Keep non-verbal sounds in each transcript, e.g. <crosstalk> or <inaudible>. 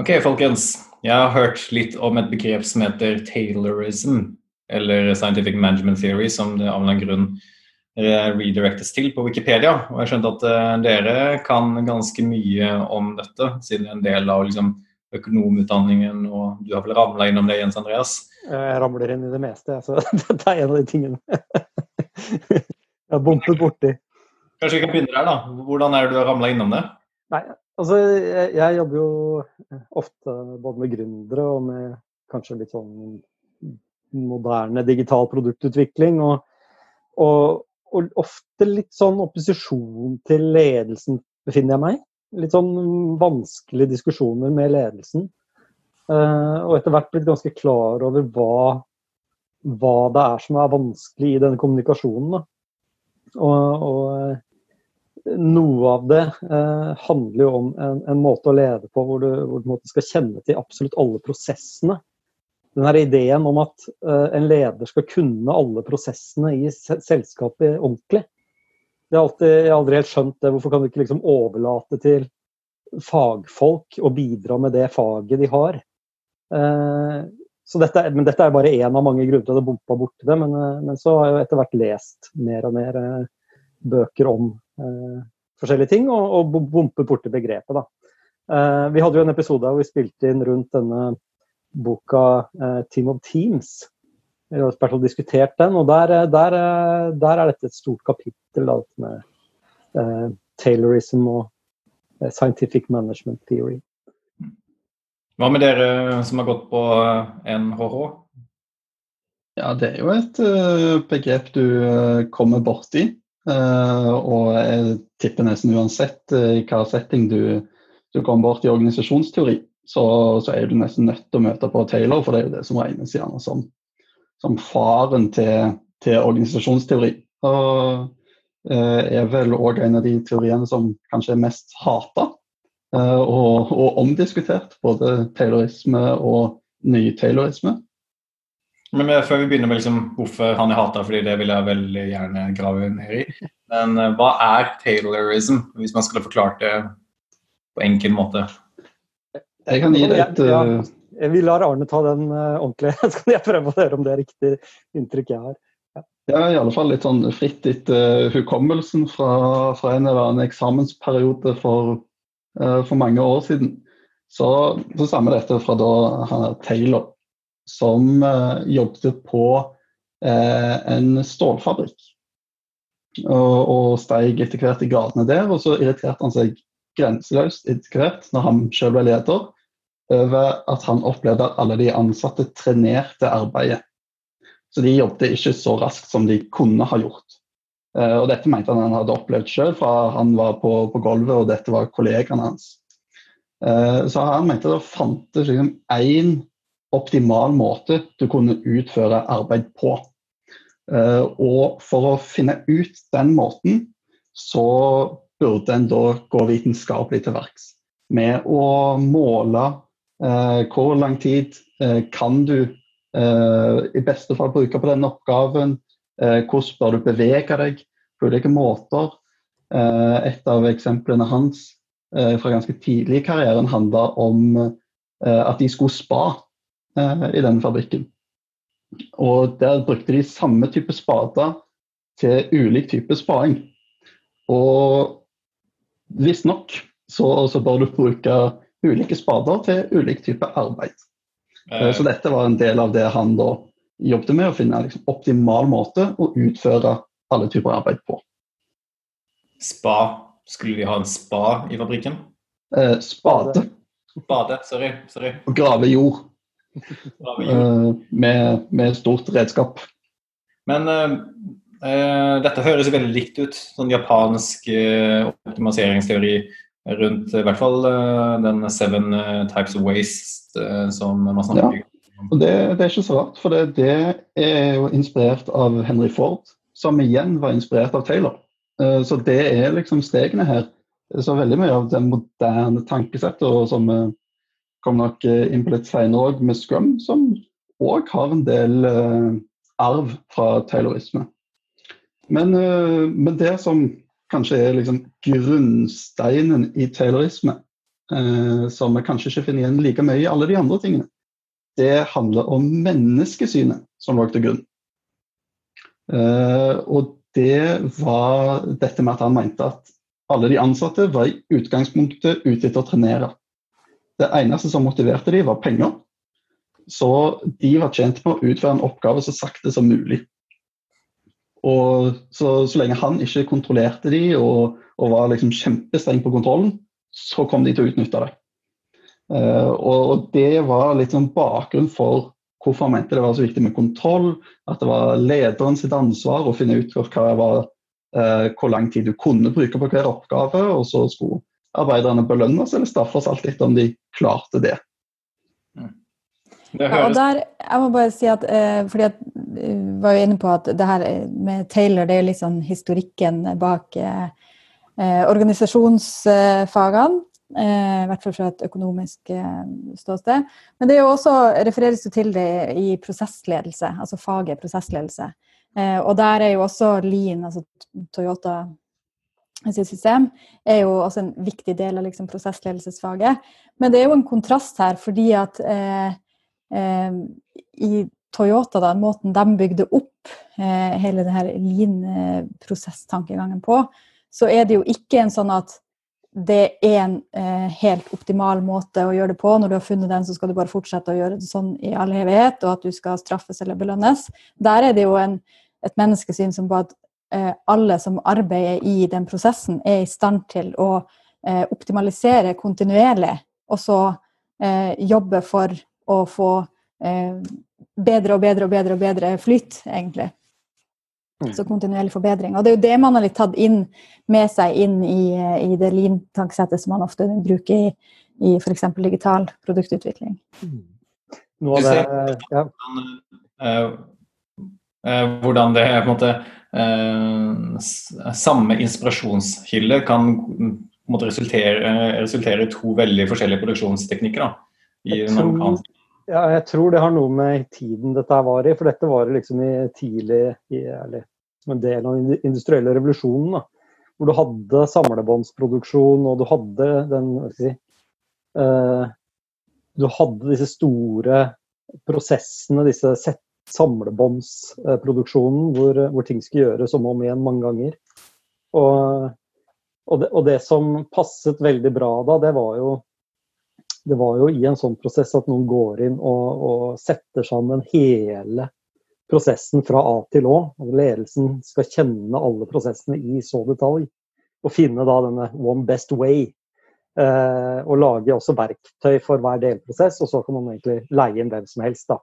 Ok, folkens. Jeg har hørt litt om et begrep som heter taylorism, eller scientific management theory, som det av en grunn redirectes til på Wikipedia. Og jeg skjønte at uh, dere kan ganske mye om dette, siden det er en del av liksom, økonomutdanningen, og du har vel ramla innom det, Jens Andreas? Jeg ramler inn i det meste, så <laughs> dette er en av de tingene <laughs> jeg har bumpet borti. Kanskje vi kan begynne der, da. Hvordan er det du har ramla innom det? Nei, altså jeg, jeg, jobber jo ofte både med gründere og med kanskje litt sånn moderne digital produktutvikling. Og, og, og, ofte litt sånn opposisjon til ledelsen, befinner jeg meg. Litt sånn vanskelige diskusjoner med ledelsen. Uh, og etter hvert blitt ganske klar over hva, hva det er som er vanskelig i denne kommunikasjonen. Da. Og, og noe av det eh, handler jo om en, en, måte å lede på hvor du, hvor du skal kjenne til absolutt alle prosessene. Den her ideen om at eh, en leder skal kunne alle prosessene i selskapet ordentlig. Jeg har, alltid, jeg har aldri helt skjønt det. Hvorfor kan du ikke liksom overlate til fagfolk å bidra med det faget de har? Eh, dette, men dette er bare én av mange grunner til at jeg bompa borti det. Men, eh, men, så har jeg etter hvert lest mer og mer eh, bøker om eh, forskjellige ting, og, og bompe borti begrepet. Da. Eh, vi hadde jo en episode hvor vi spilte inn rundt denne boka eh, 'Team of Teams'. Vi har hvert fall diskutert den, og der, der, der, er dette et stort kapittel da, med eh, Taylorism og Scientific Management Theory. Hva med dere som har gått på NHH? Ja, det er jo et begrep du kommer borti. Uh, og jeg tipper nesten uansett uh, i hva setting du, du kommer bort i organisasjonsteori, så, så, er du nesten nødt til å møte på Taylor, for det er jo det som regnes gjerne som, som faren til, til, organisasjonsteori. Og uh, er vel òg en av de teoriene som kanskje er mest hata og, og, omdiskutert. Både taylorisme og ny-taylorisme. Men før vi begynner med liksom, hvorfor han er hata, fordi det vil jeg veldig gjerne grave ned i. Men uh, hva er Taylorism, hvis man skulle forklart det på enkel måte? Jeg kan gi deg et ja, ja. Vi lar Arne ta den uh, ordentlig, <laughs> så kan jeg prøve å høre om det er riktig inntrykk jeg har. Ja, ja i alle fall litt sånn fritt etter uh, hukommelsen fra, fra, en eller annen eksamensperiode for, uh, for mange år siden. Så, så stammer dette fra da han er Taylor som eh, jobbet på eh, en stålfabrikk. Og, og steig etter hvert i gradene der, og så irriterte han seg grenseløst etter når han selv ble leder, over at han opplevde at alle de ansatte trenerte arbeidet. Så de jobbet ikke så raskt som de kunne ha gjort. Uh, og Dette mente han han hadde opplevd selv fra han var på, på gulvet og dette var kollegaene hans. Så han mente det fantes liksom én optimal måte du kunne utføre arbeid på. Uh, og for å finne ut den måten, så burde en da gå vitenskapelig til verks. Med å måle eh, hvor lang tid eh, kan du i beste fall bruke på denne oppgaven, hvordan bør du bevege deg på ulike måter. et av eksemplene hans fra ganske tidlig i karrieren handla om at de skulle spa eh, i den fabrikken. Og der brukte de samme type spader til ulik type spaing. Og visstnok så, så bør du bruke ulike spader til ulik type arbeid. Eh. Så dette var en del av det han da jobbet med, å finne liksom optimal måte å utføre alle typer arbeid på. Spa. Skulle de ha en spa i fabrikken? Eh, spade. Bade, sorry. sorry. Å grave jord. Uh, med, med, stort redskap. Men uh, uh, dette høres veldig likt ut. Sånn japansk optimaliseringsteori rundt i hvert fall den seven types of waste som man snakker ja. Og det, det, er ikke så rart, for det, det, er jo inspirert av Henry Ford, som igjen var inspirert av Taylor. Så det er liksom stegene her. Så veldig mye av det moderne tankesettet som kom nok eh, inn på litt senere òg, med Scrum, som òg har en del uh, arv fra taylorisme. Men, uh, men, det som kanskje er liksom grunnsteinen i taylorisme, eh, som vi kanskje ikke finner igjen like mye i alle de andre tingene, det handler om menneskesynet som lå til grunn. Eh, og det var dette med at han mente at alle de ansatte var i utgangspunktet ute etter å trenere. Det eneste som motiverte dem, var penger. Så de var tjent med å utføre en oppgave så sakte som mulig. Og så, så lenge han ikke kontrollerte de og, og var liksom kjempestreng på kontrollen, så kom de til å utnytte det. Uh, og det var litt sånn bakgrunn for hvorfor han mente det var så viktig med kontroll. At det var lederen sitt ansvar å finne ut hva var, uh, hvor lang tid du kunne bruke på hver oppgave. Og så skulle arbeiderne belønnes eller straffes, alt etter om de klarte det. Mm. det ja, og der, jeg må bare si at, uh, fordi jeg var jo inne på at det her med Taylor, det er litt sånn historikken bak organisasjonsfagene. Eh, I hvert fall fra et økonomisk eh, ståsted. Men det er jo også, refereres jo til det i prosessledelse, altså faget prosessledelse. Eh, og der er jo også Lean, altså Toyota sitt system, er jo også en viktig del av liksom, prosessledelsesfaget. Men det er jo en kontrast her, fordi at eh, eh, i Toyota, da, måten de bygde opp eh, hele denne lean-prosesstankegangen på, så er det jo ikke en sånn at det er en eh, helt optimal måte å gjøre det på. Når du har funnet den, så skal du bare fortsette å gjøre det sånn i all evighet, og at du skal straffes eller belønnes. Der er det jo en, et menneskesyn som eh, alle som arbeider i den prosessen, er i stand til å eh, optimalisere kontinuerlig, og så eh, jobbe for å få eh, bedre og bedre og bedre og bedre flyt, egentlig. Mm. Så kontinuerlig forbedring. Og det er jo det man har litt tatt inn med seg inn i, i det lean-tankesettet som man ofte bruker i, i f.eks. digital produktutvikling. Mm. Noe av det, ja. Eh, eh, hvordan det på en måte eh, Samme inspirasjonskilde kan måte, resultere, resultere, i to veldig forskjellige produksjonsteknikker. Da, i jeg tror, ja, jeg tror det har noe med tiden dette var i. For dette var liksom i tidlig i, eller som en del av den industrielle revolusjonen. Da, hvor du hadde samlebåndsproduksjon, og du hadde den si, eh, Du hadde disse store prosessene, disse samlebåndsproduksjonen, hvor, hvor, ting skulle gjøres om og om igjen mange ganger. Og, og, det, og, det, som passet veldig bra da, det var jo det var jo i en sånn prosess at noen går inn og, og setter sammen hele prosessen fra A til Å. Ledelsen skal kjenne alle prosessene i så detalj. Og finne da denne one best way. Eh, og lage også verktøy for hver delprosess, og så kan man egentlig leie inn hvem som helst. da.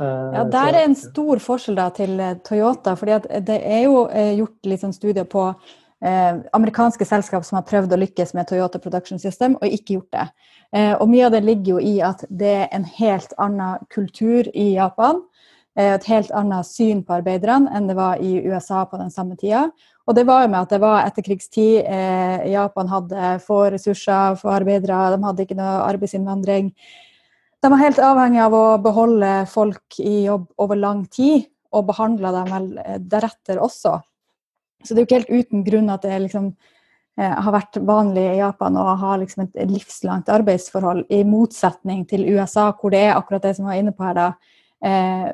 Eh, ja, Der er en stor forskjell da til eh, Toyota. fordi Det er jo eh, gjort litt sånn studier på eh, amerikanske selskap som har prøvd å lykkes med Toyota Production System, og ikke gjort det. Eh, og Mye av det ligger jo i at det er en helt annen kultur i Japan. Eh, et helt annet syn på arbeiderne enn det var i USA på den samme tida. Og det var jo med at det var etterkrigstid. Eh, Japan hadde få ressurser få arbeidere, de hadde ikke noe arbeidsinnvandring. De er helt avhengig av å beholde folk i jobb over lang tid, og behandle dem vel deretter også. Så det er jo ikke helt uten grunn at det liksom, eh, har vært vanlig i Japan å ha liksom et livslangt arbeidsforhold, i motsetning til USA, hvor det er akkurat det som jeg var inne på her, da eh,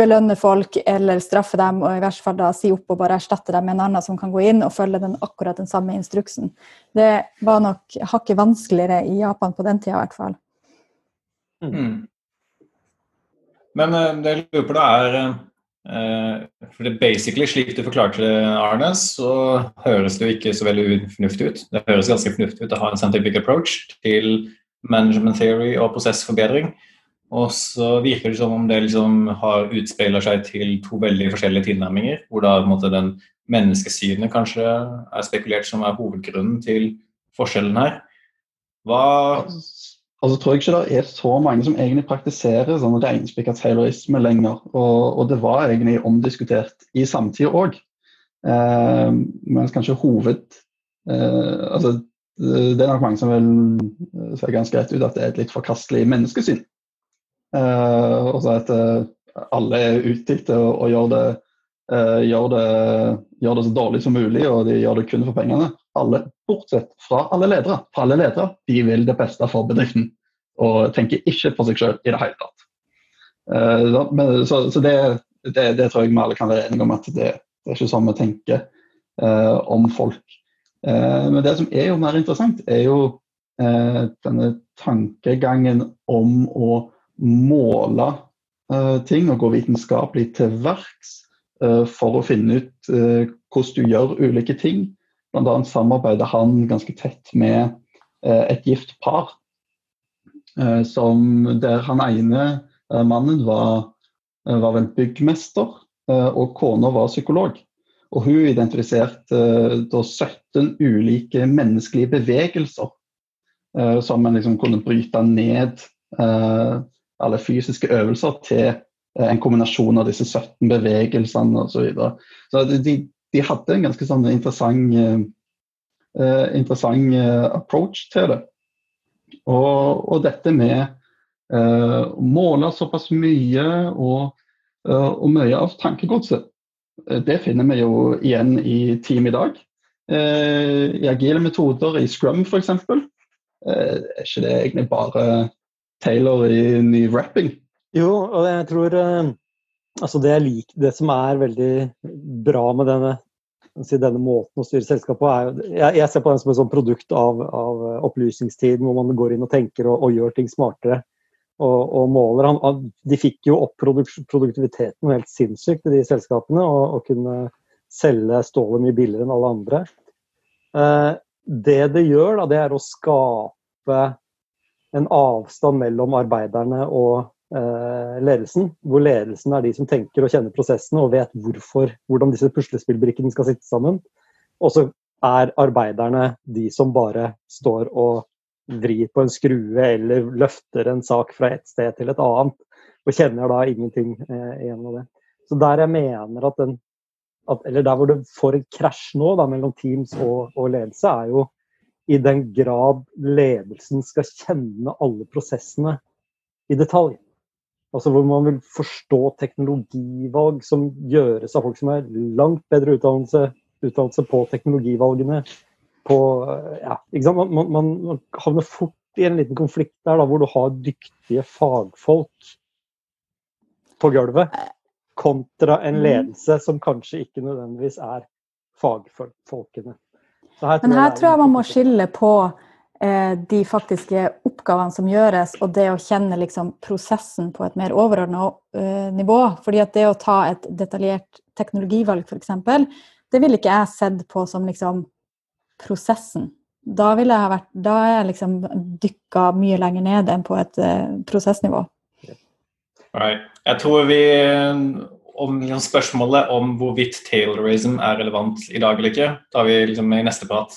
belønne folk eller straffe dem, og i hvert fall da si opp og bare erstatte dem med en annen som kan gå inn og følge den akkurat den samme instruksen. Det var nok hakket vanskeligere i Japan på den tida i hvert fall. Mm. mm. Men uh, det jeg lurer på da er uh, for det er basically Slik du forklarte det, Arne, så høres det jo ikke så veldig fornuftig ut. Det høres ganske fornuftig ut å ha en scientific approach til management theory og prosessforbedring. Og så virker det som om det liksom har utspeiler seg til to veldig forskjellige tilnærminger. Hvor da måte, den menneskesynet kanskje er spekulert som er hovedgrunnen til forskjellen her. Hva Altså tror jeg ikke det er så mange som egentlig praktiserer sånn reinspikka taylorisme lenger. Og, og, det var egentlig omdiskutert i samtida òg. Eh, mens kanskje hoved eh, altså, Det er nok mange som vil se ganske rett ut at det er et litt forkastelig menneskesyn. Eh, og så at uh, alle er ute etter å, gjøre, det, gjøre, det, gjøre, det, så dårlig som mulig, og de gjør det kun for pengene. Alle, bortsett fra alle ledere. For alle ledere de vil det beste for bedriften og tenker ikke på seg sjøl i det hele tatt. Uh, så, så det, det, det, tror jeg vi alle kan være enige om at det, det er ikke sånn vi tenker uh, om folk. Uh, men det som er jo mer interessant, er jo denne tankegangen om å måle ting og gå vitenskapelig til verks for å finne ut hvordan du gjør ulike ting. Annet samarbeider han ganske tett med et gift par Eh, der han ene eh, mannen var, eh, var vel byggmester, og kona var psykolog. Og hun identifiserte da 17 ulike menneskelige bevegelser som en liksom kunne bryte ned alle fysiske øvelser til en kombinasjon av disse 17 bevegelsene osv. Så, videre. så de, de, hadde en ganske sånn interessant, interessant approach til det. Og, og dette med eh, å måle såpass mye og, eh, og mye av tankegodset, eh, det finner vi jo igjen i team i dag. I agile metoder, i Scrum f.eks. Er ikke det egentlig bare Taylor i ny rapping? Jo, og jeg tror altså det, lik, det som er veldig bra med denne si, denne måten å styre selskapet på er jeg, jeg, ser på den som et sånn produkt av, av, opplysningstiden, hvor man går inn og tenker og, og gjør ting smartere. Og, og måler. Han, de fikk jo opp produktiviteten helt sinnssykt i de selskapene, og, og kunne selge stålet mye billigere enn alle andre. Eh, det det gjør, da, det er å skape en avstand mellom arbeiderne og ledelsen, hvor ledelsen er de som tenker og kjenner prosessene og vet hvorfor, hvordan disse puslespillbrikkene skal sitte sammen. Og så er arbeiderne de som bare står og vrir på en skrue eller løfter en sak fra et sted til et annet, og kjenner da ingenting eh, igjen av det. Så der jeg mener at den at, Eller der hvor det får en krasj nå da, mellom Teams og, og ledelse, er jo i den grad ledelsen skal kjenne alle prosessene i detalj. Altså hvor man vil forstå teknologivalg som gjøres av folk som har langt bedre utdannelse, utdannelse på teknologivalgene. På, ja, man, man, man, havner fort i en liten konflikt der da, hvor du har dyktige fagfolk på gulvet, kontra en mm. ledelse som kanskje ikke nødvendigvis er fagfolkene. Her Men her tror jeg man må skille på Eh, de faktiske oppgavene som gjøres, og det å kjenne liksom prosessen på et mer overordna uh, nivå. Fordi at det å ta et detaljert teknologivalg, f.eks., det ville ikke jeg sett på som liksom prosessen. Da ville jeg vært Da er jeg liksom dykka mye lenger ned enn på et uh, prosessnivå. Right. Jeg tror vi om spørsmålet om hvorvidt taylorism er relevant i dag eller ikke, tar vi liksom i neste prat.